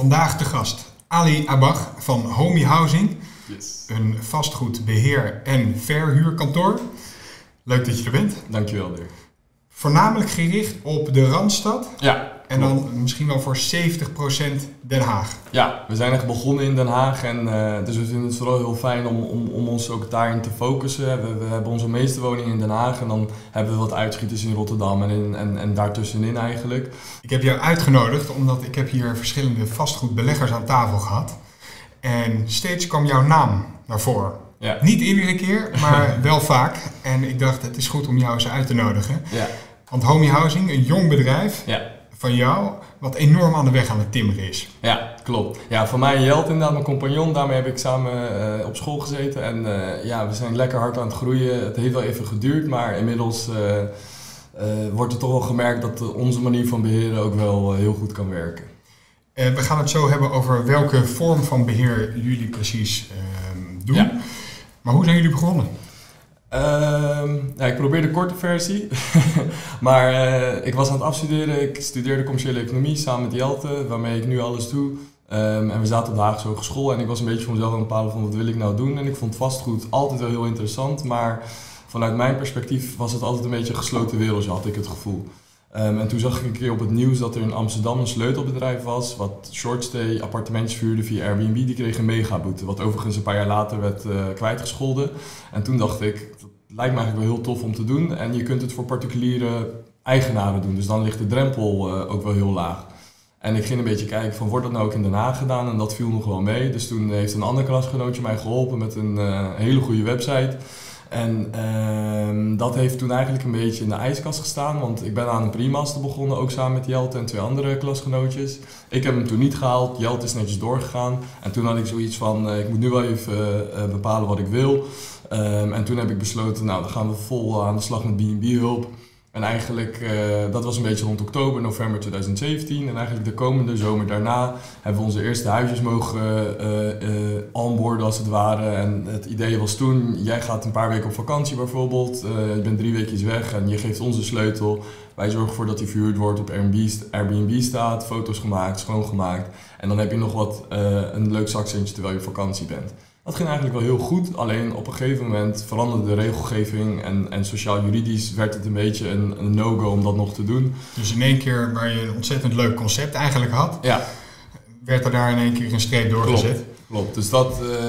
Vandaag de gast Ali Abach van Homey Housing, Yes. een vastgoedbeheer- en verhuurkantoor. Leuk dat je er bent. Dankjewel, Dirk. Voornamelijk gericht op de Randstad Ja, en dan misschien wel voor 70% Den Haag. ja, we zijn echt begonnen in Den Haag en eh, dus we vinden het vooral heel fijn om, om, om ons ook daarin te focussen. We, we hebben onze meeste woningen in Den Haag en dan hebben we wat uitschieters in Rotterdam en, in, en, en daartussenin eigenlijk. Ik heb jou uitgenodigd omdat ik heb hier verschillende vastgoedbeleggers aan tafel gehad. En steeds kwam jouw naam naar voren. Ja, Niet iedere keer, maar wel vaak. En ik dacht, het is goed om jou eens uit te nodigen. ja, Want Homey Housing, een jong bedrijf ja. Van jou, wat enorm aan de weg aan het timmeren is. Ja, klopt. Ja, van mij en Jelt inderdaad, mijn compagnon. Daarmee heb ik samen eh, op school gezeten. En eh, ja, we zijn lekker hard aan het groeien. Het heeft wel even geduurd, maar inmiddels eh, wordt er toch wel gemerkt dat onze manier van beheren ook wel heel goed kan werken. We gaan het zo hebben over welke vorm van beheer jullie precies ehm, doen. Ja. Maar hoe zijn jullie begonnen? Ehm, ik probeer de korte versie. maar eh, ik was aan het afstuderen. Ik studeerde commerciële economie samen met Jelte, waarmee ik nu alles doe. Ehm, en we zaten op de Haagse Hogeschool en ik was een beetje voor mezelf aan het bepalen van wat wil ik nou doen. En ik vond vastgoed altijd wel heel interessant, maar vanuit mijn perspectief was het altijd een beetje een gesloten wereld, had ik het gevoel. Ehm, en toen zag ik een keer op het nieuws dat er in Amsterdam een sleutelbedrijf was, wat shortstay appartementjes vuurde via Airbnb. Die kreeg een megaboete, wat overigens een paar jaar later werd eh, kwijtgescholden. En toen dacht ik, lijkt me eigenlijk wel heel tof om te doen. En je kunt het voor particuliere eigenaren doen, dus dan ligt de drempel eh, ook wel heel laag. En ik ging een beetje kijken van, wordt dat nou ook in Den Haag gedaan? En dat viel nog wel mee. Dus toen heeft een ander klasgenootje mij geholpen met een eh, hele goede website. En ehm, dat heeft toen eigenlijk een beetje in de ijskast gestaan, want ik ben aan een pre-master begonnen, ook samen met Jelte en twee andere klasgenootjes. Ik heb hem toen niet gehaald, Jelte is netjes doorgegaan. En toen had ik zoiets van, eh, ik moet nu wel even eh, bepalen wat ik wil. Ehm, en toen heb ik besloten, nou dan gaan we vol aan de slag met B&B-hulp. En eigenlijk, eh, dat was een beetje rond oktober, november 2017. En eigenlijk de komende zomer daarna hebben we onze eerste huisjes mogen onboarden als het ware. En het idee was toen, jij gaat een paar weken op vakantie bijvoorbeeld. je bent drie weekjes weg en je geeft ons de sleutel. Wij zorgen ervoor dat die verhuurd wordt, op Airbnb, st- Airbnb staat, foto's gemaakt, schoongemaakt. En dan heb je nog wat, een leuk zakcentje terwijl je op vakantie bent. Dat ging eigenlijk wel heel goed, alleen op een gegeven moment veranderde de regelgeving en, en sociaal-juridisch werd het een beetje een, een no-go om dat nog te doen. Dus in één keer waar je een ontzettend leuk concept eigenlijk had, Ja, werd er daar in één keer een streep doorgezet. Klopt, dus dat, eh,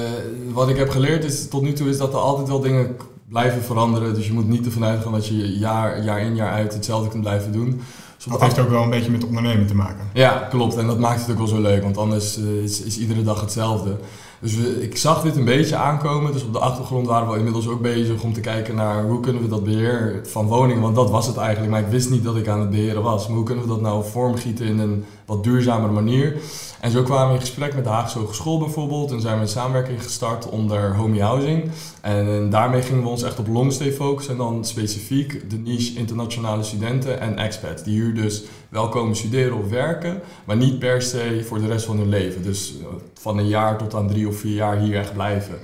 wat ik heb geleerd is, tot nu toe is dat er altijd wel dingen blijven veranderen. Dus je moet niet ervan uitgaan dat je jaar, jaar in jaar uit hetzelfde kunt blijven doen. Dus Dat heeft ook wel een beetje met ondernemen te maken. ja, klopt. En dat maakt het ook wel zo leuk, want anders eh, is, is iedere dag hetzelfde. Dus ik zag dit een beetje aankomen. Dus op de achtergrond waren we inmiddels ook bezig om te kijken naar hoe kunnen we dat beheer van woningen, want dat was het eigenlijk. Maar ik wist niet dat ik aan het beheren was. Maar hoe kunnen we dat nou vormgieten in een wat duurzamere manier? En zo kwamen we in gesprek met de Haagse Hogeschool bijvoorbeeld. En zijn we een samenwerking gestart onder Homey Housing. En daarmee gingen we ons echt op longstay focussen. En dan specifiek de niche internationale studenten en expats. Die hier dus wel komen studeren of werken, maar niet per se voor de rest van hun leven. Dus eh, van een jaar tot aan drie of vier jaar hier echt blijven.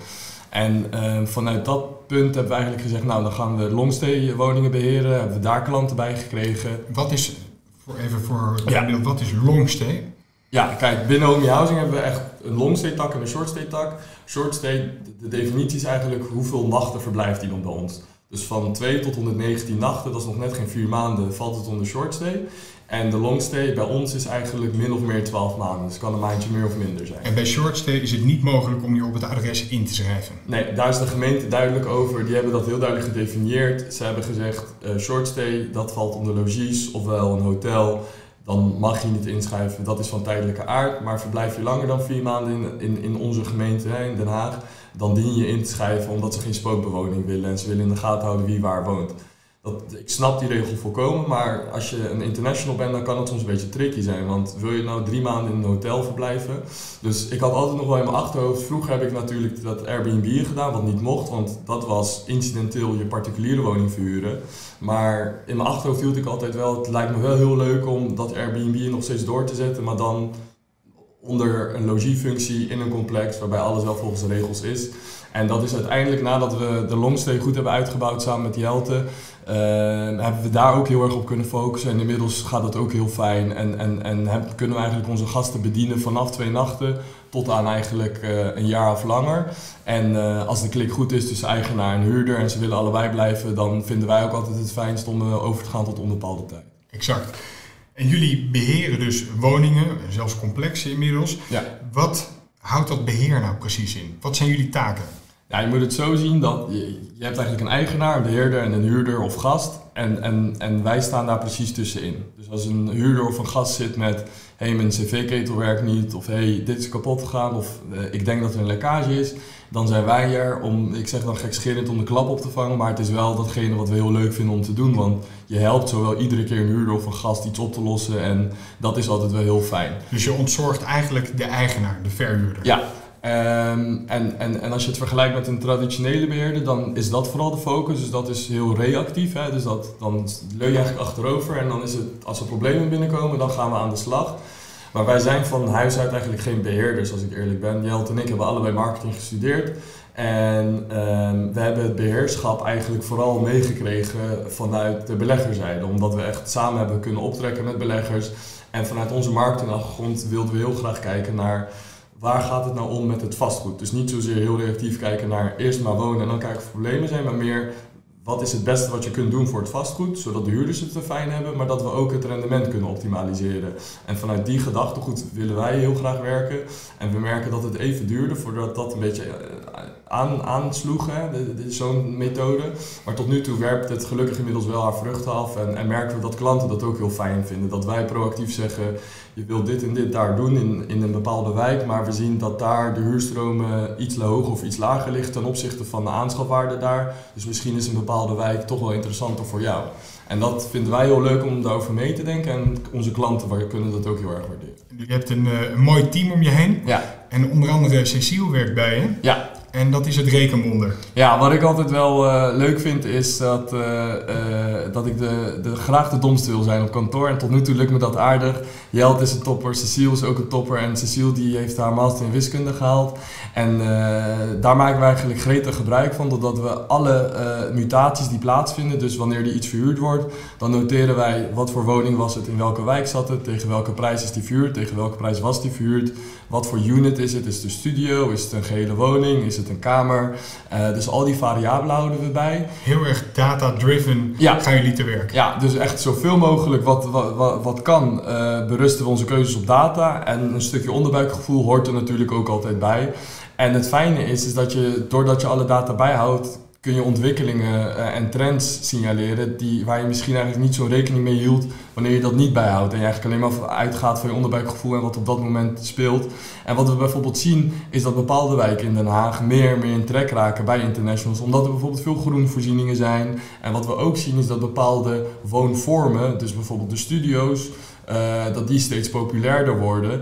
En eh, vanuit dat punt hebben we eigenlijk gezegd, nou dan gaan we longstay woningen beheren. Hebben we daar klanten bij gekregen. Wat is, voor even voor Ja. beeld, wat is longstay? Ja, kijk, binnen Homey Housing hebben we echt een longstay tak en een shortstay tak. Shortstay, de, de definitie is eigenlijk hoeveel nachten verblijft iemand bij ons. Dus van 2 tot 119 nachten, dat is nog net geen 4 maanden, valt het onder shortstay. En de longstay bij ons is eigenlijk min of meer 12 maanden. Dus het kan een maandje meer of minder zijn. En bij shortstay is het niet mogelijk om je op het adres in te schrijven. Nee, daar is de gemeente duidelijk over. Die hebben dat heel duidelijk gedefinieerd. Ze hebben gezegd, eh shortstay, dat valt onder logies, ofwel een hotel. Dan mag je niet inschrijven, dat is van tijdelijke aard. Maar verblijf je langer dan vier maanden in, in, in onze gemeente, hè, in Den Haag, dan dien je in te schrijven omdat ze geen spookbewoning willen. En ze willen in de gaten houden wie waar woont. Ik snap die regel volkomen, maar als je een international bent, dan kan het soms een beetje tricky zijn. Want wil je nou drie maanden in een hotel verblijven? Dus ik had altijd nog wel in mijn achterhoofd, vroeger heb ik natuurlijk dat Airbnb gedaan, wat niet mocht, want dat was incidenteel je particuliere woning verhuren. Maar in mijn achterhoofd hield ik altijd wel, het lijkt me wel heel leuk om dat Airbnb nog steeds door te zetten, maar dan onder een logiefunctie in een complex waarbij alles wel volgens de regels is. En dat is uiteindelijk nadat we de longstay goed hebben uitgebouwd samen met Jelte, uh, hebben we daar ook heel erg op kunnen focussen. En inmiddels gaat dat ook heel fijn. En, en, en hebben, kunnen we eigenlijk onze gasten bedienen vanaf twee nachten tot aan eigenlijk uh, een jaar of langer. En uh, als de klik goed is tussen eigenaar en huurder en ze willen allebei blijven, dan vinden wij ook altijd het fijnst om over te gaan tot onbepaalde tijd. Exact. En jullie beheren dus woningen, zelfs complexen inmiddels. Ja. Wat houdt dat beheer nou precies in? Wat zijn jullie taken? Ja, je moet het zo zien dat je, je hebt eigenlijk een eigenaar, een beheerder en een huurder of gast. En, en, en wij staan daar precies tussenin. Dus als een huurder of een gast zit met, hé, hey, mijn cv-ketel werkt niet, of hé, hey, dit is kapot gegaan, of uh, ik denk dat er een lekkage is, dan zijn wij er om, ik zeg dan gekscherend, om de klap op te vangen. Maar het is wel datgene wat we heel leuk vinden om te doen, want je helpt zowel iedere keer een huurder of een gast iets op te lossen en dat is altijd wel heel fijn. Dus je ontzorgt eigenlijk de eigenaar, de verhuurder? Ja, Um, en, en, en als je het vergelijkt met een traditionele beheerder, dan is dat vooral de focus. Dus dat is heel reactief. Hè? Dus dat, dan leun je eigenlijk achterover en dan is het, als er problemen binnenkomen, dan gaan we aan de slag. Maar wij zijn van huis uit eigenlijk geen beheerders, als ik eerlijk ben. Jelt en ik hebben allebei marketing gestudeerd. En um, we hebben het beheerschap eigenlijk vooral meegekregen vanuit de beleggerzijde. Omdat we echt samen hebben kunnen optrekken met beleggers. En vanuit onze marketingachtergrond wilden we heel graag kijken naar waar gaat het nou om met het vastgoed? Dus niet zozeer heel reactief kijken naar eerst maar wonen en dan kijken of problemen zijn, maar meer wat is het beste wat je kunt doen voor het vastgoed, zodat de huurders het fijn hebben, maar dat we ook het rendement kunnen optimaliseren. En vanuit die gedachtegoed willen wij heel graag werken. En we merken dat het even duurde voordat dat een beetje eh, aan, aansloeg, zo'n methode. Maar tot nu toe werpt het gelukkig inmiddels wel haar vruchten af en, en merken we dat klanten dat ook heel fijn vinden. Dat wij proactief zeggen, je wilt dit en dit daar doen in, in een bepaalde wijk, maar we zien dat daar de huurstromen iets hoger of iets lager ligt ten opzichte van de aanschafwaarde daar. Dus misschien is een bepaalde wijk toch wel interessanter voor jou. En dat vinden wij heel leuk om daarover mee te denken en onze klanten kunnen dat ook heel erg waarderen. Je hebt een, eh, een mooi team om je heen. Ja. En onder andere Cecile werkt bij je. Ja, en dat is het rekenwonder. Ja, wat ik altijd wel uh, leuk vind is dat, uh, uh, dat ik de, de, graag de domste wil zijn op kantoor. En tot nu toe lukt me dat aardig. Jelt is een topper, Cecile is ook een topper. En Cecile die heeft haar master in wiskunde gehaald. En daar maken we eigenlijk gretig gebruik van. Doordat we alle mutaties die plaatsvinden, dus wanneer er iets verhuurd wordt, dan noteren wij wat voor woning was het, in welke wijk zat het, tegen welke prijs is die verhuurd, tegen welke prijs was die verhuurd, wat voor unit is het, is het een studio, is het een gehele woning, is het een kamer. Uh, dus al die variabelen houden we bij. Heel erg data-driven ja. gaan jullie te werk. Ja, dus echt zoveel mogelijk wat, wat, wat, wat kan, uh, berusten we onze keuzes op data. En een stukje onderbuikgevoel hoort er natuurlijk ook altijd bij. En het fijne is, is dat je, doordat je alle data bijhoudt, kun je ontwikkelingen uh, en trends signaleren die, waar je misschien eigenlijk niet zo'n rekening mee hield wanneer je dat niet bijhoudt. En je eigenlijk alleen maar uitgaat van je onderbuikgevoel en wat op dat moment speelt. En wat we bijvoorbeeld zien is dat bepaalde wijken in Den Haag meer, meer in trek raken bij internationals. Omdat er bijvoorbeeld veel groenvoorzieningen zijn. En wat we ook zien is dat bepaalde woonvormen, dus bijvoorbeeld de studio's, uh, dat die steeds populairder worden.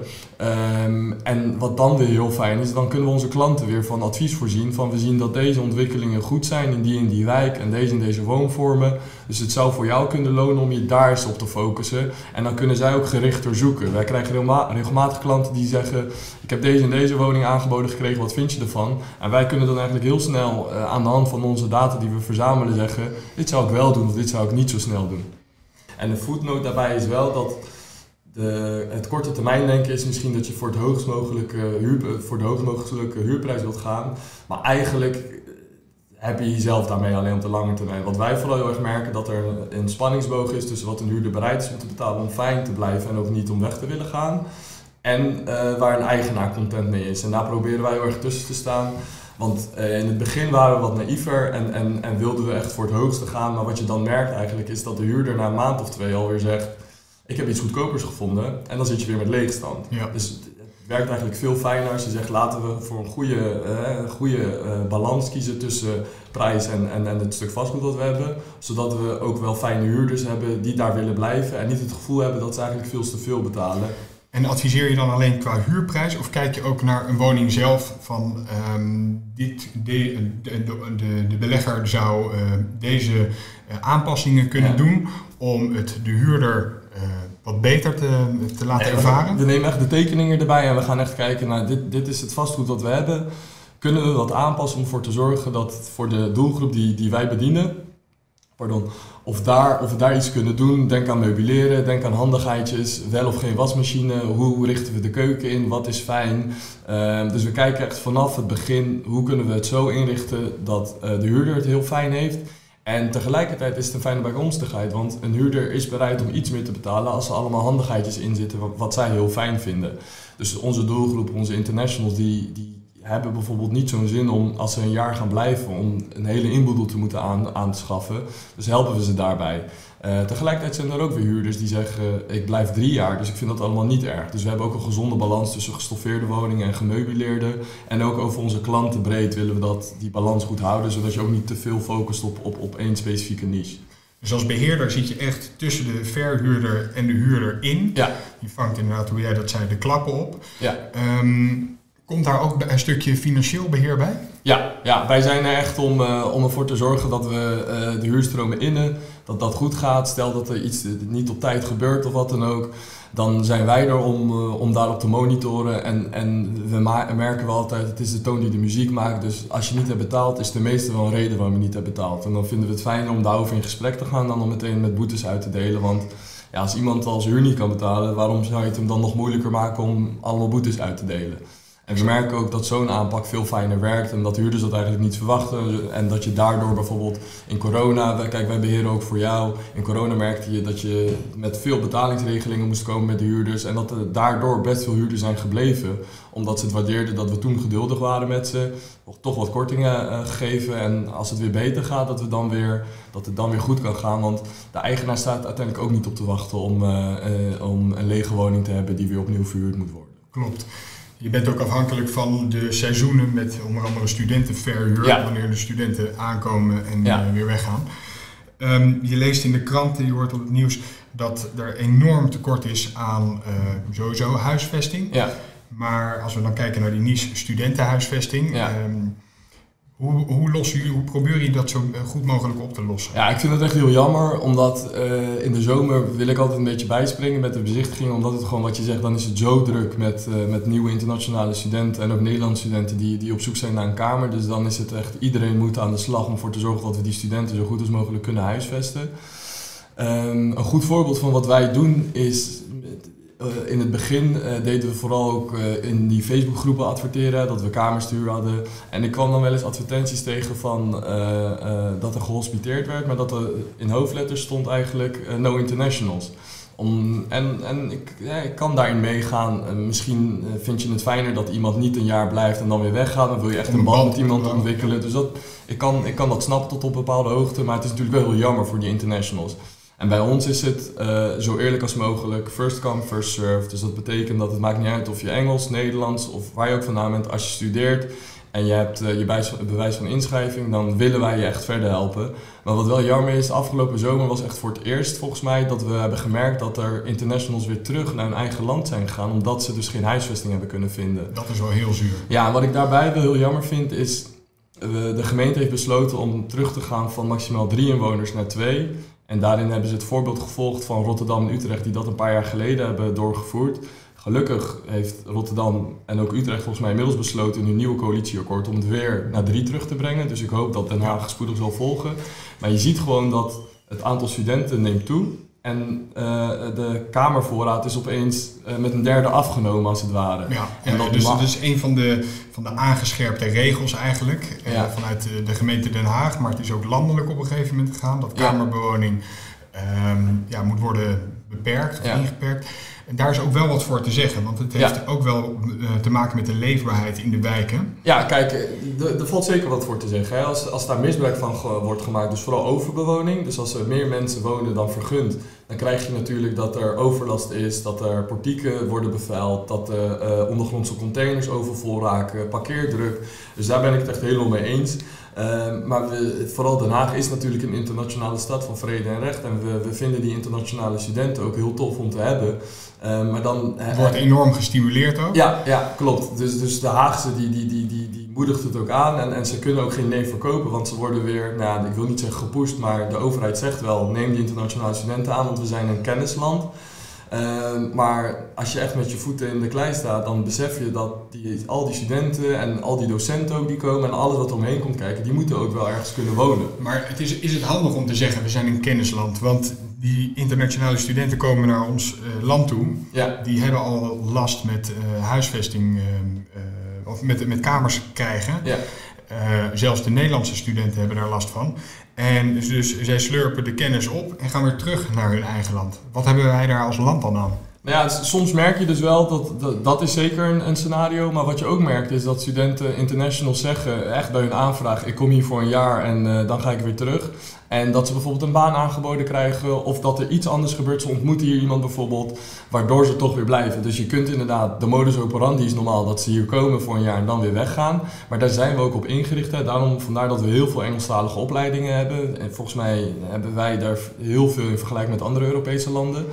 Um, en wat dan weer heel fijn is, dan kunnen we onze klanten weer van advies voorzien. Van we zien dat deze ontwikkelingen goed zijn in die en die wijk en deze en deze woonvormen. Dus het zou voor jou kunnen lonen om je daar eens op te focussen. En dan kunnen zij ook gerichter zoeken. Wij krijgen regelmatig klanten die zeggen: Ik heb deze en deze woning aangeboden gekregen, wat vind je ervan? En wij kunnen dan eigenlijk heel snel uh, aan de hand van onze data die we verzamelen zeggen: Dit zou ik wel doen of dit zou ik niet zo snel doen. En de voetnoot daarbij is wel dat het korte termijn denken is misschien dat je voor, het hoogst mogelijke huur, voor de hoogst mogelijke huurprijs wilt gaan. Maar eigenlijk heb je jezelf daarmee alleen op de lange termijn. Wat wij vooral heel erg merken, dat er een spanningsboog is tussen wat een huurder bereid is om te betalen om fijn te blijven en ook niet om weg te willen gaan. En waar een eigenaar content mee is. En daar proberen wij heel erg tussen te staan. Want in het begin waren we wat naïver en, en, en wilden we echt voor het hoogste gaan. Maar wat je dan merkt eigenlijk is dat de huurder na een maand of twee alweer zegt ik heb iets goedkopers gevonden en dan zit je weer met leegstand. Ja. Dus het werkt eigenlijk veel fijner als je zegt laten we voor een goede, uh, goede uh, balans kiezen tussen prijs en, en, en het stuk vastgoed dat we hebben. Zodat we ook wel fijne huurders hebben die daar willen blijven en niet het gevoel hebben dat ze eigenlijk veel te veel betalen. En adviseer je dan alleen qua huurprijs of kijk je ook naar een woning zelf van um, dit, de, de, de, de, belegger zou uh, deze aanpassingen kunnen ja. doen om het de huurder wat beter te, te laten ervaren? We nemen echt de tekeningen erbij en we gaan echt kijken naar dit, dit is het vastgoed wat we hebben. kunnen we wat aanpassen om ervoor te zorgen dat voor de doelgroep die, die wij bedienen, pardon, of, daar, of we daar iets kunnen doen. Denk aan meubileren, denk aan handigheidjes, wel of geen wasmachine, hoe richten we de keuken in, wat is fijn. Ehm, dus we kijken echt vanaf het begin hoe kunnen we het zo inrichten dat uh, de huurder het heel fijn heeft. En tegelijkertijd is het een fijne bijkomstigheid, want een huurder is bereid om iets meer te betalen als er allemaal handigheidjes in zitten wat, wat zij heel fijn vinden. Dus onze doelgroep, onze internationals, die, die hebben bijvoorbeeld niet zo'n zin om, als ze een jaar gaan blijven, om een hele inboedel te moeten aan, aan te schaffen. Dus helpen we ze daarbij. Uh, tegelijkertijd zijn er ook weer huurders die zeggen, ik blijf drie jaar, dus ik vind dat allemaal niet erg. Dus we hebben ook een gezonde balans tussen gestoffeerde woningen en gemeubileerde. En ook over onze klanten breed willen we dat, die balans goed houden, zodat je ook niet te veel focust op, op, op één specifieke niche. Dus als beheerder zit je echt tussen de verhuurder en de huurder in. Ja. Je vangt inderdaad, hoe jij dat zei, de klappen op. Ja. Um, Komt daar ook een stukje financieel beheer bij? Ja, ja wij zijn er echt om, uh, om ervoor te zorgen dat we uh, de huurstromen innen, dat dat goed gaat. Stel dat er iets niet op tijd gebeurt of wat dan ook, dan zijn wij er om, uh, om daarop te monitoren. En, en we merken wel altijd, het is de toon die de muziek maakt. Dus als je niet hebt betaald, is de meeste wel een reden waarom je niet hebt betaald. En dan vinden we het fijner om daarover in gesprek te gaan dan om meteen met boetes uit te delen. Want ja, als iemand als huur niet kan betalen, waarom zou je het hem dan nog moeilijker maken om allemaal boetes uit te delen? En we merken ook dat zo'n aanpak veel fijner werkt en dat huurders dat eigenlijk niet verwachten. En dat je daardoor bijvoorbeeld in corona, kijk wij beheren ook voor jou, in corona merkte je dat je met veel betalingsregelingen moest komen met de huurders. En dat er daardoor best veel huurders zijn gebleven, omdat ze het waardeerden dat we toen geduldig waren met ze, toch wat kortingen uh, gegeven. En als het weer beter gaat, dat, we dan weer, dat het dan weer goed kan gaan. Want de eigenaar staat uiteindelijk ook niet op te wachten om, uh, om een lege woning te hebben die weer opnieuw verhuurd moet worden. Klopt. Je bent ook afhankelijk van de seizoenen met onder andere studentenverhuur, ja. wanneer de studenten aankomen en ja. uh, weer weggaan. Um, je leest in de kranten, je hoort op het nieuws dat er enorm tekort is aan uh, sowieso huisvesting. Ja. Maar als we dan kijken naar die niche studentenhuisvesting, um, hoe, hoe, los je, hoe probeer je dat zo eh, goed mogelijk op te lossen? Ja, ik vind het echt heel jammer, omdat uh, in de zomer wil ik altijd een beetje bijspringen met de bezichtiging, omdat het gewoon wat je zegt, dan is het zo druk met, uh, met nieuwe internationale studenten en ook Nederlandse studenten die, die op zoek zijn naar een kamer. Dus dan is het echt, iedereen moet aan de slag om ervoor te zorgen dat we die studenten zo goed als mogelijk kunnen huisvesten. Um, een goed voorbeeld van wat wij doen is uh, in het begin uh, deden we vooral ook uh, in die Facebookgroepen adverteren, dat we kamerstuur hadden. En ik kwam dan wel eens advertenties tegen van dat er gehospiteerd werd, maar dat er in hoofdletters stond eigenlijk no internationals. Om, en en ik, ja, ik kan daarin meegaan. misschien vind je het fijner dat iemand niet een jaar blijft en dan weer weggaat. Dan wil je echt een band met iemand ontwikkelen. Dus dat, ik, kan, ik kan dat snappen tot op bepaalde hoogte, maar het is natuurlijk wel heel jammer voor die internationals. En bij ons is het uh, zo eerlijk als mogelijk, first come, first serve. Dus dat betekent dat het maakt niet uit of je Engels, Nederlands of waar je ook vandaan bent. Als je studeert en je hebt uh, je bewijs van inschrijving, dan willen wij je echt verder helpen. Maar wat wel jammer is, afgelopen zomer was echt voor het eerst volgens mij dat we hebben gemerkt dat er internationals weer terug naar hun eigen land zijn gegaan, omdat ze dus geen huisvesting hebben kunnen vinden. Dat is wel heel zuur. Ja, wat ik daarbij wel heel jammer vind is, de gemeente heeft besloten om terug te gaan van maximaal drie inwoners naar twee. En daarin hebben ze het voorbeeld gevolgd van Rotterdam en Utrecht, die dat een paar jaar geleden hebben doorgevoerd. Gelukkig heeft Rotterdam en ook Utrecht volgens mij inmiddels besloten in hun nieuwe coalitieakkoord om het weer naar drie terug te brengen. Dus ik hoop dat Den Haag spoedig zal volgen. Maar je ziet gewoon dat het aantal studenten neemt toe. En uh, de kamervoorraad is opeens uh, met een derde afgenomen, als het ware. Ja, en dat dus dat is een van de, van de aangescherpte regels eigenlijk uh, ja. vanuit de, de, gemeente Den Haag. Maar het is ook landelijk op een gegeven moment gegaan dat kamerbewoning um, ja, moet worden beperkt of ja. ingeperkt. En daar is ook wel wat voor te zeggen, want het heeft ja. ook wel uh, te maken met de leefbaarheid in de wijken. Ja, kijk, er valt zeker wat voor te zeggen. Hè. Als, als daar misbruik van ge wordt gemaakt, dus vooral overbewoning, dus als er meer mensen wonen dan vergund, dan krijg je natuurlijk dat er overlast is, dat er portieken worden bevuild, dat de uh, ondergrondse containers overvol raken, parkeerdruk. Dus daar ben ik het echt helemaal mee eens. Uh, maar we, vooral Den Haag is natuurlijk een internationale stad van vrede en recht. En we, we vinden die internationale studenten ook heel tof om te hebben. Uh, maar dan, het wordt enorm gestimuleerd ook. Ja, ja klopt. Dus, dus de Haagse die, die, die, die, die moedigt het ook aan. En, en ze kunnen ook geen nee verkopen, want ze worden weer, nou, ik wil niet zeggen gepusht, maar de overheid zegt wel: neem die internationale studenten aan, want we zijn een kennisland. Ehm, maar als je echt met je voeten in de klei staat, dan besef je dat die, al die studenten en al die docenten ook die komen en alles wat omheen komt kijken, die moeten ook wel ergens kunnen wonen. Maar het is, is het handig om te zeggen, we zijn een kennisland, want die internationale studenten komen naar ons uh, land toe. Ja. Die hebben al last met uh, huisvesting uh, of met, met kamers krijgen. Ja. Zelfs de Nederlandse studenten hebben daar last van. En dus, dus zij slurpen de kennis op en gaan weer terug naar hun eigen land. Wat hebben wij daar als land dan aan? Nou ja, soms merk je dus wel dat, dat, is zeker een, een, scenario. Maar wat je ook merkt is dat studenten international zeggen, echt bij hun aanvraag, ik kom hier voor een jaar en uh, dan ga ik weer terug. En dat ze bijvoorbeeld een baan aangeboden krijgen of dat er iets anders gebeurt. Ze ontmoeten hier iemand bijvoorbeeld, waardoor ze toch weer blijven. Dus je kunt inderdaad, de modus operandi is normaal dat ze hier komen voor een jaar en dan weer weggaan. Maar daar zijn we ook op ingericht. Daarom, vandaar dat we heel veel Engelstalige opleidingen hebben. En volgens mij hebben wij daar heel veel in vergelijking met andere Europese landen.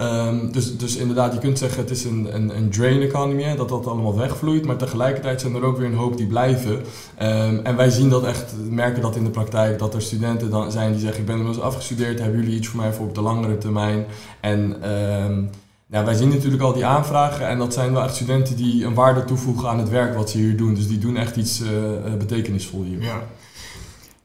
Um, dus, dus inderdaad, je kunt zeggen het is een, een, een drain economy, hè, dat dat allemaal wegvloeit. Maar tegelijkertijd zijn er ook weer een hoop die blijven. Um, en wij zien dat echt, merken dat in de praktijk, dat er studenten dan zijn die zeggen ik ben inmiddels afgestudeerd, hebben jullie iets voor mij voor op de langere termijn? En um, ja, wij zien natuurlijk al die aanvragen en dat zijn wel echt studenten die een waarde toevoegen aan het werk wat ze hier doen. Dus die doen echt iets uh, betekenisvol hier. Ja.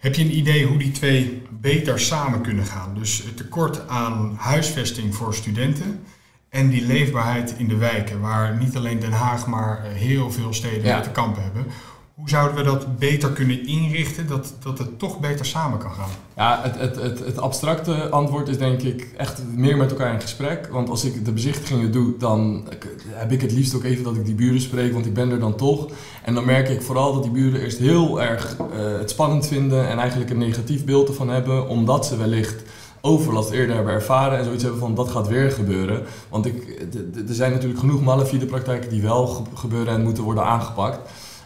Heb je een idee hoe die twee beter samen kunnen gaan? Dus het tekort aan huisvesting voor studenten en die leefbaarheid in de wijken, waar niet alleen Den Haag, maar heel veel steden ja. te kampen hebben. Hoe zouden we dat beter kunnen inrichten, dat, dat het toch beter samen kan gaan? Ja, het, het, het, het abstracte antwoord is denk ik echt meer met elkaar in gesprek. Want als ik de bezichtigingen doe, dan heb ik het liefst ook even dat ik die buren spreek, want ik ben er dan toch. En dan merk ik vooral dat die buren eerst heel erg uh, het spannend vinden en eigenlijk een negatief beeld ervan hebben, omdat ze wellicht overlast eerder hebben ervaren en zoiets hebben van dat gaat weer gebeuren. Want ik, er zijn natuurlijk genoeg malafide praktijken die wel gebeuren en moeten worden aangepakt.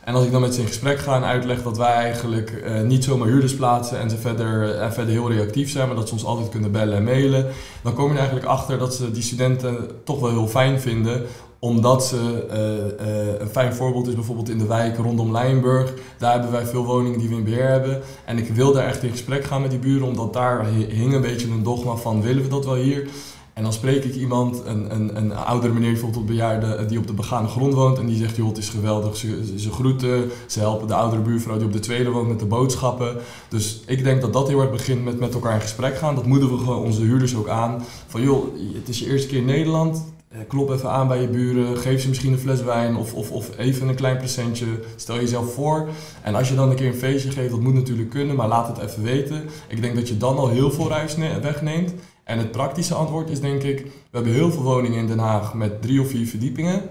En als ik dan met ze in gesprek ga en uitleg dat wij eigenlijk uh, niet zomaar huurders plaatsen en ze verder, uh, verder heel reactief zijn, maar dat ze ons altijd kunnen bellen en mailen, dan kom je er eigenlijk achter dat ze die studenten toch wel heel fijn vinden omdat ze, uh, een fijn voorbeeld is bijvoorbeeld in de wijk rondom Lijnburg. Daar hebben wij veel woningen die we in beheer hebben. En ik wil daar echt in gesprek gaan met die buren, omdat daar hing een beetje een dogma van willen we dat wel hier? En dan spreek ik iemand, een, een, een oudere meneer bijvoorbeeld bejaarde, die op de begane grond woont. En die zegt, joh, het is geweldig. Ze, ze groeten, ze helpen de oudere buurvrouw die op de tweede woont met de boodschappen. Dus ik denk dat dat heel erg begint met met elkaar in gesprek gaan. Dat moedigen we gewoon onze huurders ook aan. Van joh, het is je eerste keer in Nederland. Klop even aan bij je buren, geef ze misschien een fles wijn of, of, of even een klein presentje. Stel jezelf voor. En als je dan een keer een feestje geeft, dat moet natuurlijk kunnen, maar laat het even weten. Ik denk dat je dan al heel veel ruis wegneemt. En het praktische antwoord is denk ik, we hebben heel veel woningen in Den Haag met drie of vier verdiepingen.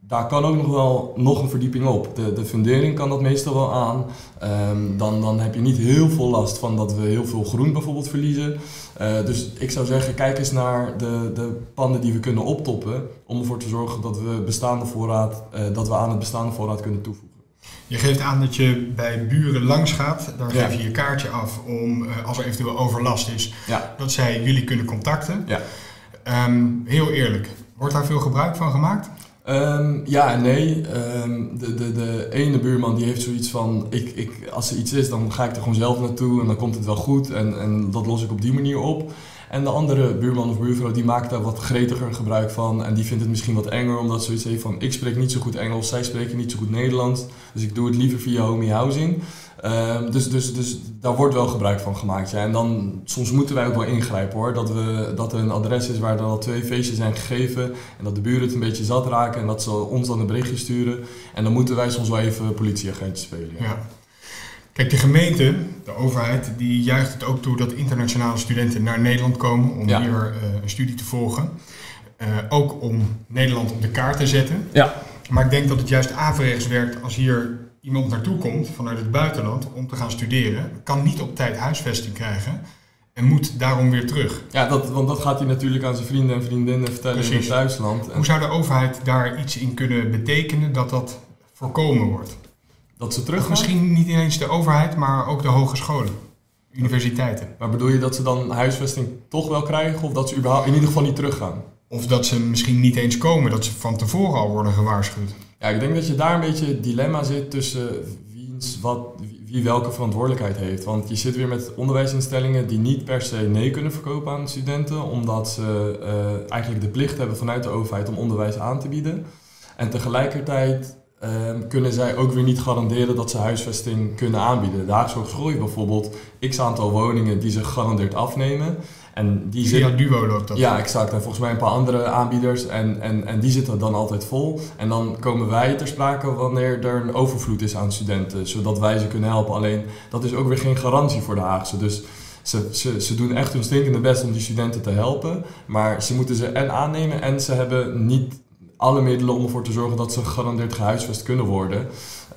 Daar kan ook nog wel nog een verdieping op. De, de fundering kan dat meestal wel aan. Um, dan, dan heb je niet heel veel last van dat we heel veel groen bijvoorbeeld verliezen. Uh, dus ik zou zeggen, kijk eens naar de, de panden die we kunnen optoppen. Om ervoor te zorgen dat we, bestaande voorraad, uh, dat we aan het bestaande voorraad kunnen toevoegen. Je geeft aan dat je bij buren langs gaat. Dan geef je je kaartje af om, uh, als er eventueel overlast is, dat zij jullie kunnen contacten. Ja. Um, heel eerlijk, wordt daar veel gebruik van gemaakt? Um, ja en nee. Um, de, de, de ene buurman die heeft zoiets van, ik, ik, als er iets is, dan ga ik er gewoon zelf naartoe en dan komt het wel goed en, en dat los ik op die manier op. En de andere buurman of buurvrouw die maakt daar wat gretiger gebruik van. En die vindt het misschien wat enger omdat ze zoiets heeft van ik spreek niet zo goed Engels, zij spreken niet zo goed Nederlands. Dus ik doe het liever via homie housing. Um, dus, dus, dus daar wordt wel gebruik van gemaakt. Ja. En dan, soms moeten wij ook wel ingrijpen hoor. Dat, we, dat er een adres is waar er al twee feestjes zijn gegeven. En dat de buren het een beetje zat raken. En dat ze ons dan een berichtje sturen. En dan moeten wij soms wel even politieagenten spelen. Ja. Kijk, de gemeente, de overheid, die juicht het ook toe dat internationale studenten naar Nederland komen om ja. hier uh, een studie te volgen. Uh, ook om Nederland op de kaart te zetten. Ja. Maar ik denk dat het juist averechts werkt als hier iemand naartoe komt vanuit het buitenland om te gaan studeren, kan niet op tijd huisvesting krijgen en moet daarom weer terug. Ja, dat, want dat gaat hij natuurlijk aan zijn vrienden en vriendinnen vertellen Precies. in het thuisland. Hoe zou de overheid daar iets in kunnen betekenen dat dat voorkomen wordt? Dat ze terug Misschien niet ineens de overheid, maar ook de hogescholen, universiteiten. Maar bedoel je dat ze dan huisvesting toch wel krijgen of dat ze überhaupt in ieder geval niet teruggaan? Of dat ze misschien niet eens komen, dat ze van tevoren al worden gewaarschuwd. Ja, ik denk dat je daar een beetje het dilemma zit tussen wiens, wat, wie wie welke verantwoordelijkheid heeft. Want je zit weer met onderwijsinstellingen die niet per se nee kunnen verkopen aan studenten, omdat ze uh, eigenlijk de plicht hebben vanuit de overheid om onderwijs aan te bieden. En tegelijkertijd um, kunnen zij ook weer niet garanderen dat ze huisvesting kunnen aanbieden. De Haagse Hogeschool heeft bijvoorbeeld x aantal woningen die ze gegarandeerd afnemen. En die Via zit, Duo loopt dat? Ja, exact. En volgens mij een paar andere aanbieders. En, en, en die zitten dan altijd vol. En dan komen wij ter sprake wanneer er een overvloed is aan studenten. Zodat wij ze kunnen helpen. Alleen, dat is ook weer geen garantie voor de Haagse. Dus ze, ze, ze doen echt hun stinkende best om die studenten te helpen. Maar ze moeten ze en aannemen en ze hebben niet alle middelen om ervoor te zorgen dat ze gegarandeerd gehuisvest kunnen worden.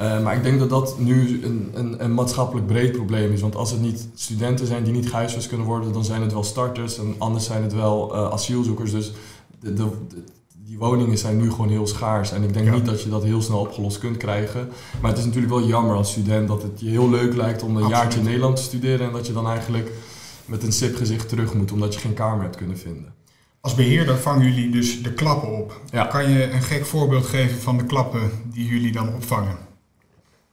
Uh, maar ik denk dat dat nu een, een, een, maatschappelijk breed probleem is. Want als het niet studenten zijn die niet gehuisvest kunnen worden, dan zijn het wel starters en anders zijn het wel uh, asielzoekers. Dus de, de, die woningen zijn nu gewoon heel schaars. En ik denk niet dat je dat heel snel opgelost kunt krijgen. Maar het is natuurlijk wel jammer als student dat het je heel leuk lijkt om een Absoluut. jaartje in Nederland te studeren en dat je dan eigenlijk met een sip gezicht terug moet omdat je geen kamer hebt kunnen vinden. Als beheerder vangen jullie dus de klappen op. Kan je een gek voorbeeld geven van de klappen die jullie dan opvangen?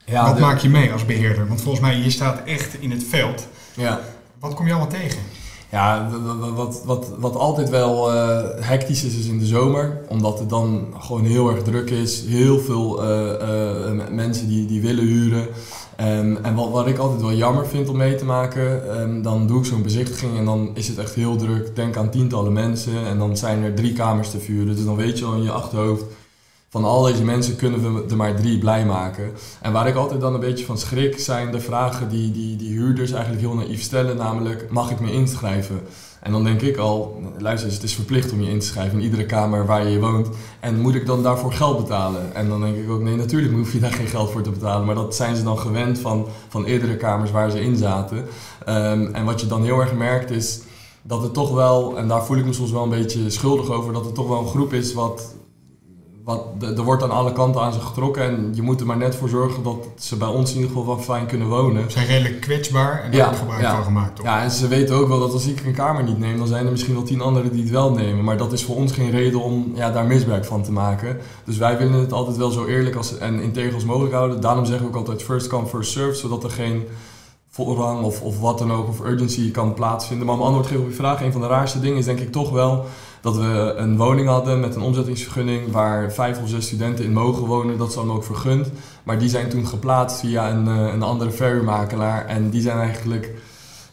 Ja, Wat maak je mee als beheerder? Want volgens mij, je staat echt in het veld. Ja. Wat kom je allemaal tegen? Ja, wat, wat, wat altijd wel uh, hectisch is, is in de zomer. Omdat het dan gewoon heel erg druk is. Heel veel uh, uh, mensen die, die willen huren. Um, en wat, wat ik altijd wel jammer vind om mee te maken, um, dan doe ik zo'n bezichtiging en dan is het echt heel druk. Denk aan tientallen mensen en dan zijn er drie kamers te vuren. Dus dan weet je al in je achterhoofd, van al deze mensen kunnen we er maar drie blij maken. En waar ik altijd dan een beetje van schrik, zijn de vragen die, die, die huurders eigenlijk heel naïef stellen, namelijk mag ik me inschrijven? En dan denk ik al, luister eens, het is verplicht om je in te schrijven in iedere kamer waar je woont. En moet ik dan daarvoor geld betalen? En dan denk ik ook, nee, natuurlijk hoef je daar geen geld voor te betalen. Maar dat zijn ze dan gewend van, van eerdere kamers waar ze in zaten. Um, en wat je dan heel erg merkt is dat het toch wel, en daar voel ik me soms wel een beetje schuldig over, dat het toch wel een groep is wat, wat, er wordt aan alle kanten aan ze getrokken en je moet er maar net voor zorgen dat ze bij ons in ieder geval wel fijn kunnen wonen. Ze zijn redelijk kwetsbaar en daar ja, wordt gebruik ja. van gemaakt. Toch? Ja, en ze weten ook wel dat als ik een kamer niet neem, dan zijn er misschien wel tien anderen die het wel nemen. Maar dat is voor ons geen reden om ja, daar misbruik van te maken. Dus wij willen het altijd wel zo eerlijk als, en integer als mogelijk houden. Daarom zeggen we ook altijd first come, first serve, zodat er geen voorrang of, of wat dan ook, of urgency kan plaatsvinden. Maar om antwoord te geven op je vraag, een van de raarste dingen is denk ik toch wel dat we een woning hadden met een omzettingsvergunning waar vijf of zes studenten in mogen wonen. Dat is dan ook vergund. Maar die zijn toen geplaatst via een, eh, een andere verhuurmakelaar. En die zijn eigenlijk,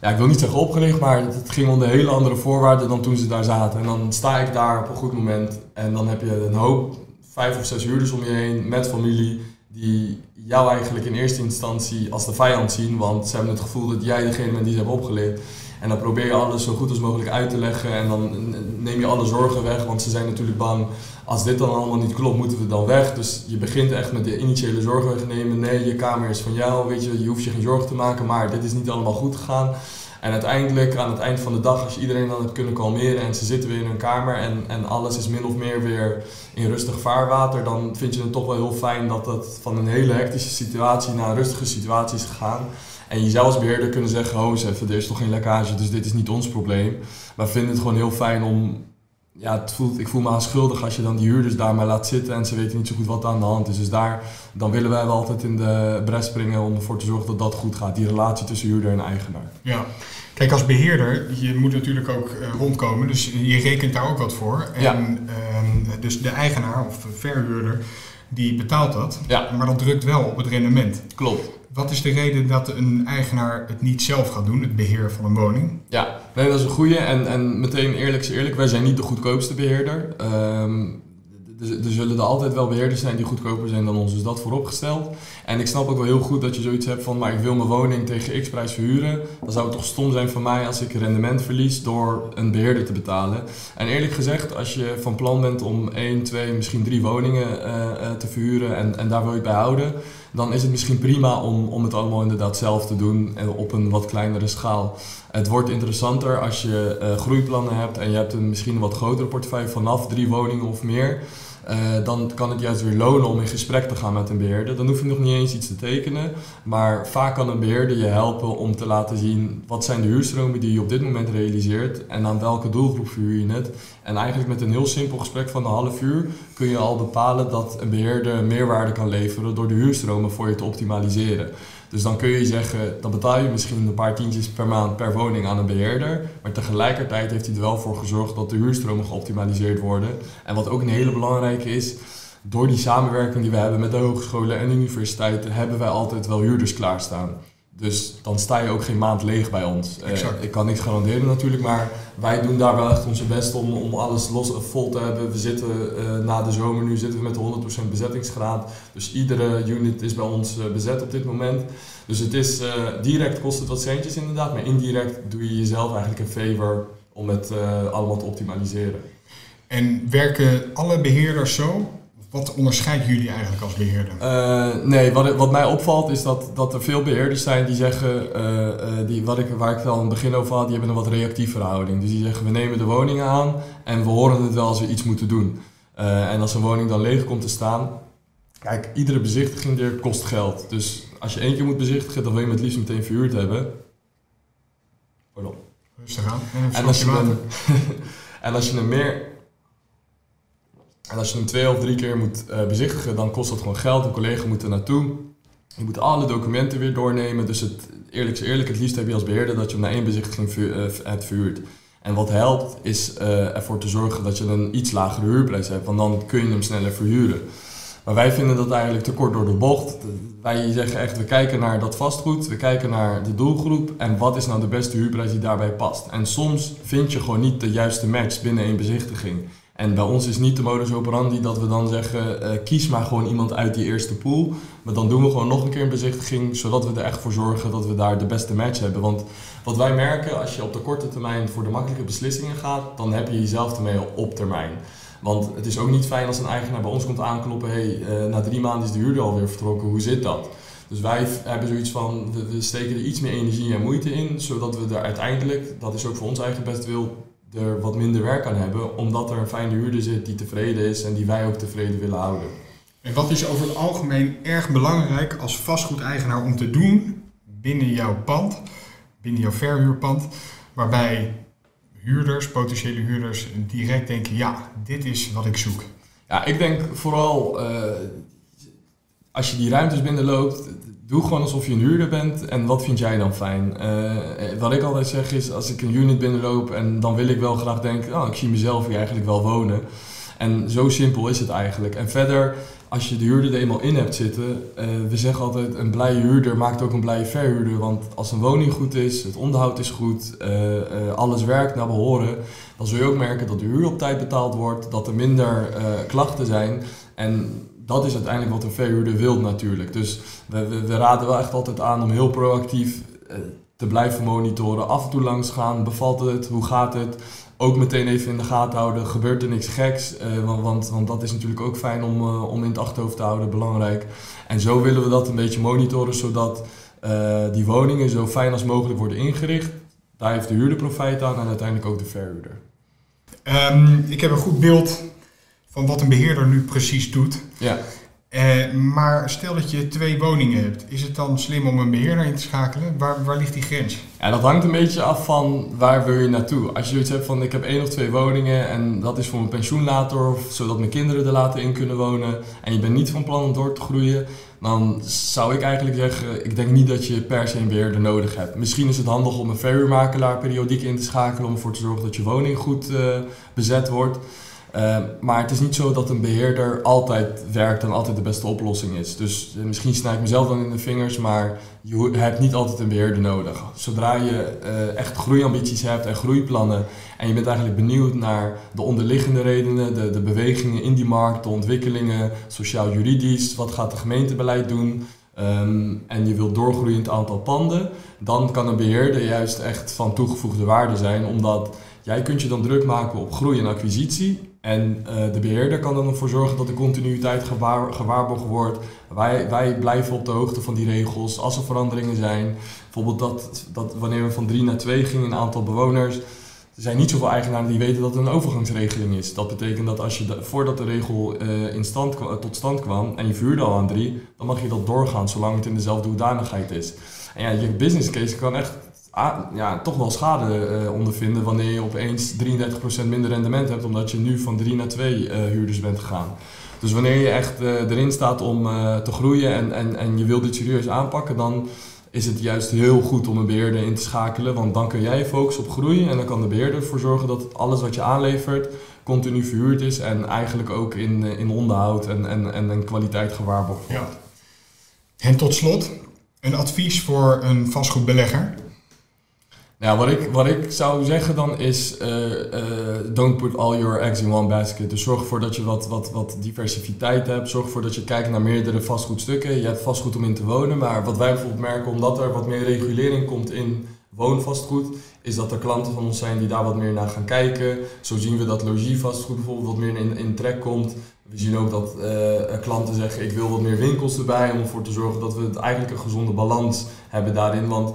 ja, ik wil niet zeggen opgericht, maar het ging onder hele andere voorwaarden dan toen ze daar zaten. En dan sta ik daar op een goed moment en dan heb je een hoop, vijf of zes huurders om je heen met familie die jou eigenlijk in eerste instantie als de vijand zien, want ze hebben het gevoel dat jij degene bent die ze hebben opgeleerd. En dan probeer je alles zo goed als mogelijk uit te leggen en dan neem je alle zorgen weg, want ze zijn natuurlijk bang, als dit dan allemaal niet klopt, moeten we dan weg. Dus je begint echt met de initiële zorgen wegnemen. Nee, je kamer is van jou, weet je, je hoeft je geen zorgen te maken, maar dit is niet allemaal goed gegaan. En uiteindelijk, aan het eind van de dag, als je iedereen dan hebt kunnen kalmeren en ze zitten weer in hun kamer en, en alles is min of meer weer in rustig vaarwater, dan vind je het toch wel heel fijn dat het van een hele hectische situatie naar een rustige situatie is gegaan. En je als beheerder kunnen zeggen, eens even, er is toch geen lekkage, dus dit is niet ons probleem. Maar we vinden het gewoon heel fijn om, ja, het voelt, ik voel me schuldig als je dan die huurders daar maar laat zitten en ze weten niet zo goed wat aan de hand is. Dus daar, dan willen wij wel altijd in de bres springen om ervoor te zorgen dat dat goed gaat, die relatie tussen huurder en eigenaar. Ja. Kijk, als beheerder, je moet natuurlijk ook uh, rondkomen, dus je rekent daar ook wat voor. En, ja. Ehm, dus de eigenaar of verhuurder, die betaalt dat, ja. maar dat drukt wel op het rendement. Klopt. Wat is de reden dat een eigenaar het niet zelf gaat doen, het beheer van een woning? Ja, nee, dat is een goede. En, en meteen eerlijk is eerlijk, wij zijn niet de goedkoopste beheerder. Um, er zullen er altijd wel beheerders zijn die goedkoper zijn dan ons, dus dat vooropgesteld. En ik snap ook wel heel goed dat je zoiets hebt van, maar ik wil mijn woning tegen x prijs verhuren. Dan zou het toch stom zijn van mij als ik rendement verlies door een beheerder te betalen. En eerlijk gezegd, als je van plan bent om 1, 2, misschien drie woningen uh, te verhuren en, en daar wil je bij houden, dan is het misschien prima om, om het allemaal inderdaad zelf te doen en op een wat kleinere schaal. Het wordt interessanter als je uh, groeiplannen hebt en je hebt een misschien een wat grotere portefeuille vanaf drie woningen of meer. Uh, dan kan het juist weer lonen om in gesprek te gaan met een beheerder. Dan hoef je nog niet eens iets te tekenen, maar vaak kan een beheerder je helpen om te laten zien wat zijn de huurstromen die je op dit moment realiseert en aan welke doelgroep verhuur je het. En eigenlijk met een heel simpel gesprek van een half uur kun je al bepalen dat een beheerder meerwaarde kan leveren door de huurstromen voor je te optimaliseren. Dus dan kun je zeggen, dan betaal je misschien een paar tientjes per maand per woning aan een beheerder. Maar tegelijkertijd heeft hij er wel voor gezorgd dat de huurstromen geoptimaliseerd worden. En wat ook een hele belangrijke is, door die samenwerking die we hebben met de hogescholen en universiteiten, hebben wij altijd wel huurders klaarstaan. Dus dan sta je ook geen maand leeg bij ons. Uh, ik kan niks garanderen natuurlijk, maar wij doen daar wel echt onze best om, om alles los, vol te hebben. We zitten uh, na de zomer nu zitten we met de 100% bezettingsgraad. Dus iedere unit is bij ons bezet op dit moment. Dus het is direct kost het wat centjes inderdaad, maar indirect doe je jezelf eigenlijk een favor om het allemaal te optimaliseren. En werken alle beheerders zo? Wat onderscheidt jullie eigenlijk als beheerder? Uh, nee, wat, wat mij opvalt is dat, dat er veel beheerders zijn die zeggen, uh, uh, die, wat ik, waar ik wel aan het begin over had, die hebben een wat reactieve houding. Dus die zeggen, we nemen de woningen aan en we horen het wel als we iets moeten doen. en als een woning dan leeg komt te staan, kijk, iedere bezichtiging er kost geld. Dus als je één keer moet bezichtigen, dan wil je het liefst meteen verhuurd hebben. Pardon. Rustig aan. En als, je en als je hem meer en als je hem twee of drie keer moet uh, bezichtigen, dan kost dat gewoon geld. Een collega moet er naartoe. Je moet alle documenten weer doornemen. Dus het, eerlijk is eerlijk, het liefst heb je als beheerder dat je hem na één bezichtiging vu uh, hebt verhuurd. En wat helpt is ervoor te zorgen dat je een iets lagere huurprijs hebt, want dan kun je hem sneller verhuren. Maar wij vinden dat eigenlijk te kort door de bocht. Wij zeggen echt, we kijken naar dat vastgoed, we kijken naar de doelgroep en wat is nou de beste huurprijs die daarbij past. En soms vind je gewoon niet de juiste match binnen één bezichtiging. En bij ons is niet de modus operandi dat we dan zeggen, uh, kies maar gewoon iemand uit die eerste pool. Maar dan doen we gewoon nog een keer een bezichtiging, zodat we er echt voor zorgen dat we daar de beste match hebben. Want wat wij merken, als je op de korte termijn voor de makkelijke beslissingen gaat, dan heb je jezelf ermee op termijn. Want het is ook niet fijn als een eigenaar bij ons komt aankloppen, hey, uh, na drie maanden is de huurder alweer vertrokken, hoe zit dat? Dus wij hebben zoiets van, we steken er iets meer energie en moeite in, zodat we er uiteindelijk, dat is ook voor ons eigen best wil, er wat minder werk aan hebben, omdat er een fijne huurder zit die tevreden is en die wij ook tevreden willen houden. En wat is over het algemeen erg belangrijk als vastgoedeigenaar om te doen binnen jouw pand, binnen jouw verhuurpand, waarbij huurders, potentiële huurders, direct denken: ja, dit is wat ik zoek? Ja, ik denk vooral uh, als je die ruimtes binnenloopt, doe gewoon alsof je een huurder bent en wat vind jij dan fijn? Uh, wat ik altijd zeg is, als ik een unit binnenloop en dan wil ik wel graag denken, oh, ik zie mezelf hier eigenlijk wel wonen. En zo simpel is het eigenlijk. En verder, als je de huurder er eenmaal in hebt zitten, uh, we zeggen altijd, een blije huurder maakt ook een blije verhuurder. Want als een woning goed is, het onderhoud is goed, alles werkt naar behoren, dan zul je ook merken dat de huur op tijd betaald wordt, dat er minder klachten zijn. En dat is uiteindelijk wat een verhuurder wil natuurlijk. Dus we, raden wel echt altijd aan om heel proactief eh, te blijven monitoren. Af en toe langs gaan, bevalt het, hoe gaat het? Ook meteen even in de gaten houden, gebeurt er niks geks? Uh, want, want, want, dat is natuurlijk ook fijn om, uh, om in het achterhoofd te houden, belangrijk. En zo willen we dat een beetje monitoren, zodat die woningen zo fijn als mogelijk worden ingericht. Daar heeft de huurder profijt aan en uiteindelijk ook de verhuurder. Um, ik heb een goed beeld van wat een beheerder nu precies doet. Ja. Uh, maar stel dat je twee woningen hebt, is het dan slim om een beheerder in te schakelen? Waar, waar ligt die grens? Ja, dat hangt een beetje af van waar wil je naartoe. Als je zoiets hebt van ik heb één of twee woningen en dat is voor mijn pensioen later of zodat mijn kinderen er later in kunnen wonen en je bent niet van plan om door te groeien, dan zou ik eigenlijk zeggen, ik denk niet dat je per se een beheerder nodig hebt. Misschien is het handig om een verhuurmakelaar periodiek in te schakelen om ervoor te zorgen dat je woning goed uh, bezet wordt. Uh, maar het is niet zo dat een beheerder altijd werkt en altijd de beste oplossing is. Dus uh, misschien snij ik mezelf dan in de vingers, maar je hebt niet altijd een beheerder nodig. Zodra je uh, echt groeiambities hebt en groeiplannen en je bent eigenlijk benieuwd naar de onderliggende redenen, de, de bewegingen in die markt, de ontwikkelingen, sociaal-juridisch, wat gaat de gemeentebeleid doen, um, en je wilt doorgroeien in het aantal panden, dan kan een beheerder juist echt van toegevoegde waarde zijn, omdat jij kunt je dan druk maken op groei en acquisitie en uh, de beheerder kan er dan voor zorgen dat de continuïteit gewaar, gewaarborgd wordt. Wij, wij blijven op de hoogte van die regels. Als er veranderingen zijn, bijvoorbeeld dat, dat wanneer we van 3 naar 2 gingen in aantal bewoners, er zijn niet zoveel eigenaren die weten dat het een overgangsregeling is. Dat betekent dat als je voordat de regel uh, in stand, tot stand kwam en je vuurde al aan 3, dan mag je dat doorgaan zolang het in dezelfde hoedanigheid is. En ja, je business case kan echt ja, toch wel schade uh, ondervinden wanneer je opeens 33% minder rendement hebt omdat je nu van 3 naar 2 uh, huurders bent gegaan. Dus wanneer je echt erin staat om te groeien en, en, en je wilt dit serieus aanpakken, dan is het juist heel goed om een beheerder in te schakelen. Want dan kun jij focussen op groei en dan kan de beheerder ervoor zorgen dat alles wat je aanlevert continu verhuurd is en eigenlijk ook in, in onderhoud en, en, en, en kwaliteit gewaarborgd wordt. Ja. En tot slot, een advies voor een vastgoedbelegger? Nou, wat ik, wat ik zou zeggen dan is, uh, uh, don't put all your eggs in one basket. Dus zorg ervoor dat je wat, wat, wat diversiteit hebt. Zorg ervoor dat je kijkt naar meerdere vastgoedstukken. Je hebt vastgoed om in te wonen, maar wat wij bijvoorbeeld merken, omdat er wat meer regulering komt in woonvastgoed, is dat er klanten van ons zijn die daar wat meer naar gaan kijken. Zo zien we dat logievastgoed bijvoorbeeld wat meer in, in trek komt. We zien ook dat uh, klanten zeggen, ik wil wat meer winkels erbij, om ervoor te zorgen dat we het eigenlijk een gezonde balans hebben daarin. Want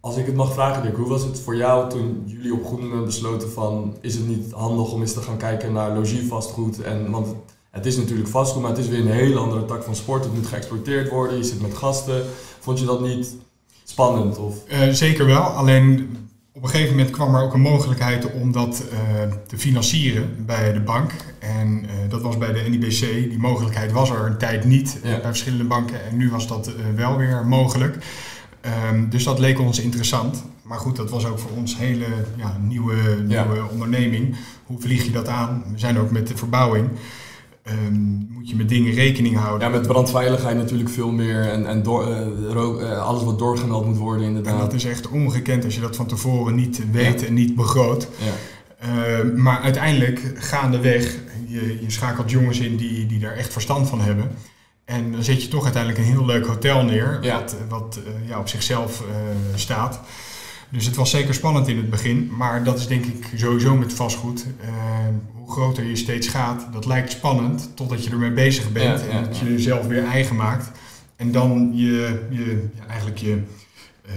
als ik het mag vragen, Dirk, hoe was het voor jou toen jullie op moment besloten van is het niet handig om eens te gaan kijken naar logievastgoed? En, want het is natuurlijk vastgoed, maar het is weer een hele andere tak van sport. Het moet geëxporteerd worden, je zit met gasten. Vond je dat niet spannend? Of? Uh, zeker wel, alleen op een gegeven moment kwam er ook een mogelijkheid om dat uh, te financieren bij de bank. En uh, dat was bij de NIBC. Die mogelijkheid was er een tijd niet ja. bij verschillende banken en nu was dat wel weer mogelijk. Um, dus dat leek ons interessant. Maar goed, dat was ook voor ons een hele ja, nieuwe, nieuwe ja. onderneming. Hoe vlieg je dat aan? We zijn ook met de verbouwing. Um, moet je met dingen rekening houden. Ja, met brandveiligheid natuurlijk veel meer. En, en door, uh, rook, uh, alles wat doorgemeld moet worden inderdaad. En dat is echt ongekend als je dat van tevoren niet weet ja. en niet begroot. Ja. Uh, maar uiteindelijk gaandeweg, je, je schakelt jongens in die, die daar echt verstand van hebben. En dan zet je toch uiteindelijk een heel leuk hotel neer, ja. wat, wat uh, ja, op zichzelf uh, staat. Dus het was zeker spannend in het begin, maar dat is denk ik sowieso met vastgoed. Uh, hoe groter je steeds gaat, dat lijkt spannend totdat je ermee bezig bent ja, en dat je jezelf weer eigen maakt. En dan je, je eigenlijk je,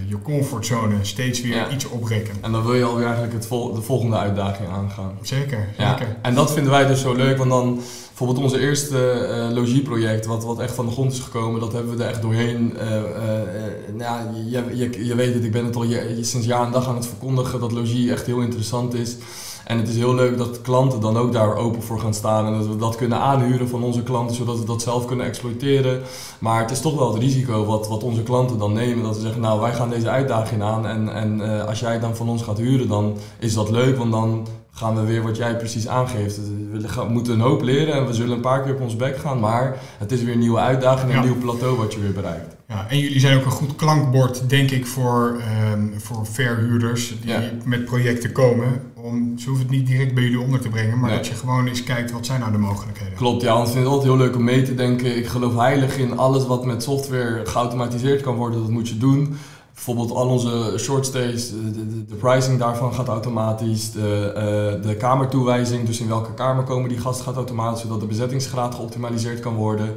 je comfortzone steeds weer iets oprekken. En dan wil je alweer eigenlijk het vol de volgende uitdaging aangaan. Zeker, zeker. En dat vinden wij dus zo leuk, want dan Bijvoorbeeld onze eerste uh, logieproject, wat, wat echt van de grond is gekomen, dat hebben we er echt doorheen. Uh, uh, nou, je, je, je weet het, ik ben het al je, sinds jaar en dag aan het verkondigen dat logie echt heel interessant is. En het is heel leuk dat klanten dan ook daar open voor gaan staan en dat we dat kunnen aanhuren van onze klanten, zodat we dat zelf kunnen exploiteren. Maar het is toch wel het risico wat, wat onze klanten dan nemen, dat ze zeggen, nou wij gaan deze uitdaging aan en, en als jij dan van ons gaat huren, dan is dat leuk, want dan gaan we weer wat jij precies aangeeft. We moeten een hoop leren en we zullen een paar keer op ons bek gaan, maar het is weer een nieuwe uitdaging en een nieuw plateau wat je weer bereikt. Ja, en jullie zijn ook een goed klankbord, denk ik, voor, um, voor verhuurders die ja. met projecten komen. Om, ze hoeven het niet direct bij jullie onder te brengen, maar nee. dat je gewoon eens kijkt wat zijn nou de mogelijkheden. Klopt, ja, want ik vind het altijd heel leuk om mee te denken. Ik geloof heilig in alles wat met software geautomatiseerd kan worden, dat moet je doen. Bijvoorbeeld al onze short stays, de, de, de, pricing daarvan gaat automatisch. De, uh, de kamertoewijzing, dus in welke kamer komen die gasten, gaat automatisch, zodat de bezettingsgraad geoptimaliseerd kan worden.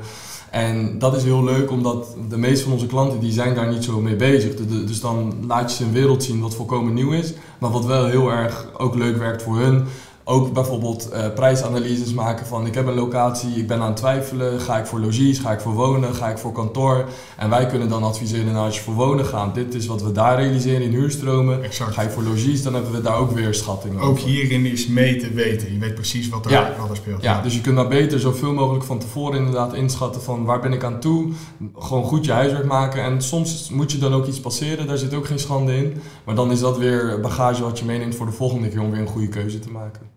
En dat is heel leuk, omdat de meeste van onze klanten die zijn daar niet zo mee bezig. Dus dan laat je ze een wereld zien wat volkomen nieuw is, maar wat wel heel erg ook leuk werkt voor hun ook bijvoorbeeld uh, prijsanalyses maken van ik heb een locatie, ik ben aan het twijfelen, ga ik voor logies, ga ik voor wonen, ga ik voor kantoor. En wij kunnen dan adviseren, nou als je voor wonen gaat, dit is wat we daar realiseren in huurstromen. Exact. Ga je voor logies, dan hebben we daar ook weer schattingen Ook hierin is mee te weten, je weet precies wat er, ja. wat er speelt. Ja, dus je kunt maar beter zoveel mogelijk van tevoren inderdaad inschatten van waar ben ik aan toe. Gewoon goed je huiswerk maken en soms moet je dan ook iets passeren, daar zit ook geen schande in. Maar dan is dat weer bagage wat je meeneemt voor de volgende keer om weer een goede keuze te maken.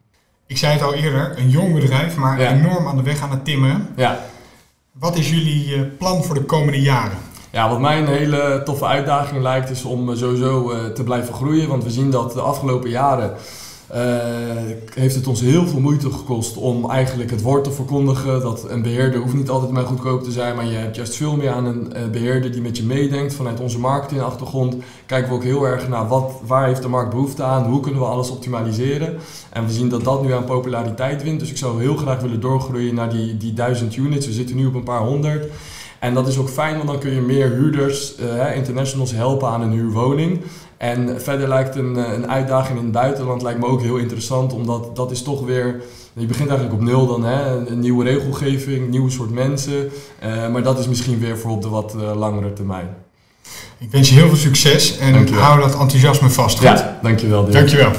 Ik zei het al eerder, een jong bedrijf, maar ja. enorm aan de weg aan het timmeren. Ja. Wat is jullie uh, plan voor de komende jaren? Ja, wat mij een hele toffe uitdaging lijkt, is om sowieso uh, te blijven groeien. Want we zien dat de afgelopen jaren heeft het ons heel veel moeite gekost om eigenlijk het woord te verkondigen. Dat een beheerder hoeft niet altijd maar goedkoop te zijn, maar je hebt juist veel meer aan een uh, beheerder die met je meedenkt. Vanuit onze marketingachtergrond kijken we ook heel erg naar wat, waar heeft de markt behoefte aan, hoe kunnen we alles optimaliseren. En we zien dat dat nu aan populariteit wint. Dus ik zou heel graag willen doorgroeien naar die, die duizend units. We zitten nu op een paar honderd. En dat is ook fijn, want dan kun je meer huurders, uh, internationals, helpen aan een huurwoning. En verder lijkt een, eh, een uitdaging in het buitenland lijkt me ook heel interessant, omdat dat is toch weer, je begint eigenlijk op nul dan, hè? een nieuwe regelgeving, nieuwe soort mensen. Uh, maar dat is misschien weer voor op de wat uh, langere termijn. Ik wens je heel veel succes en hou dat enthousiasme vast. Ja, dankjewel. Dirk. Dankjewel.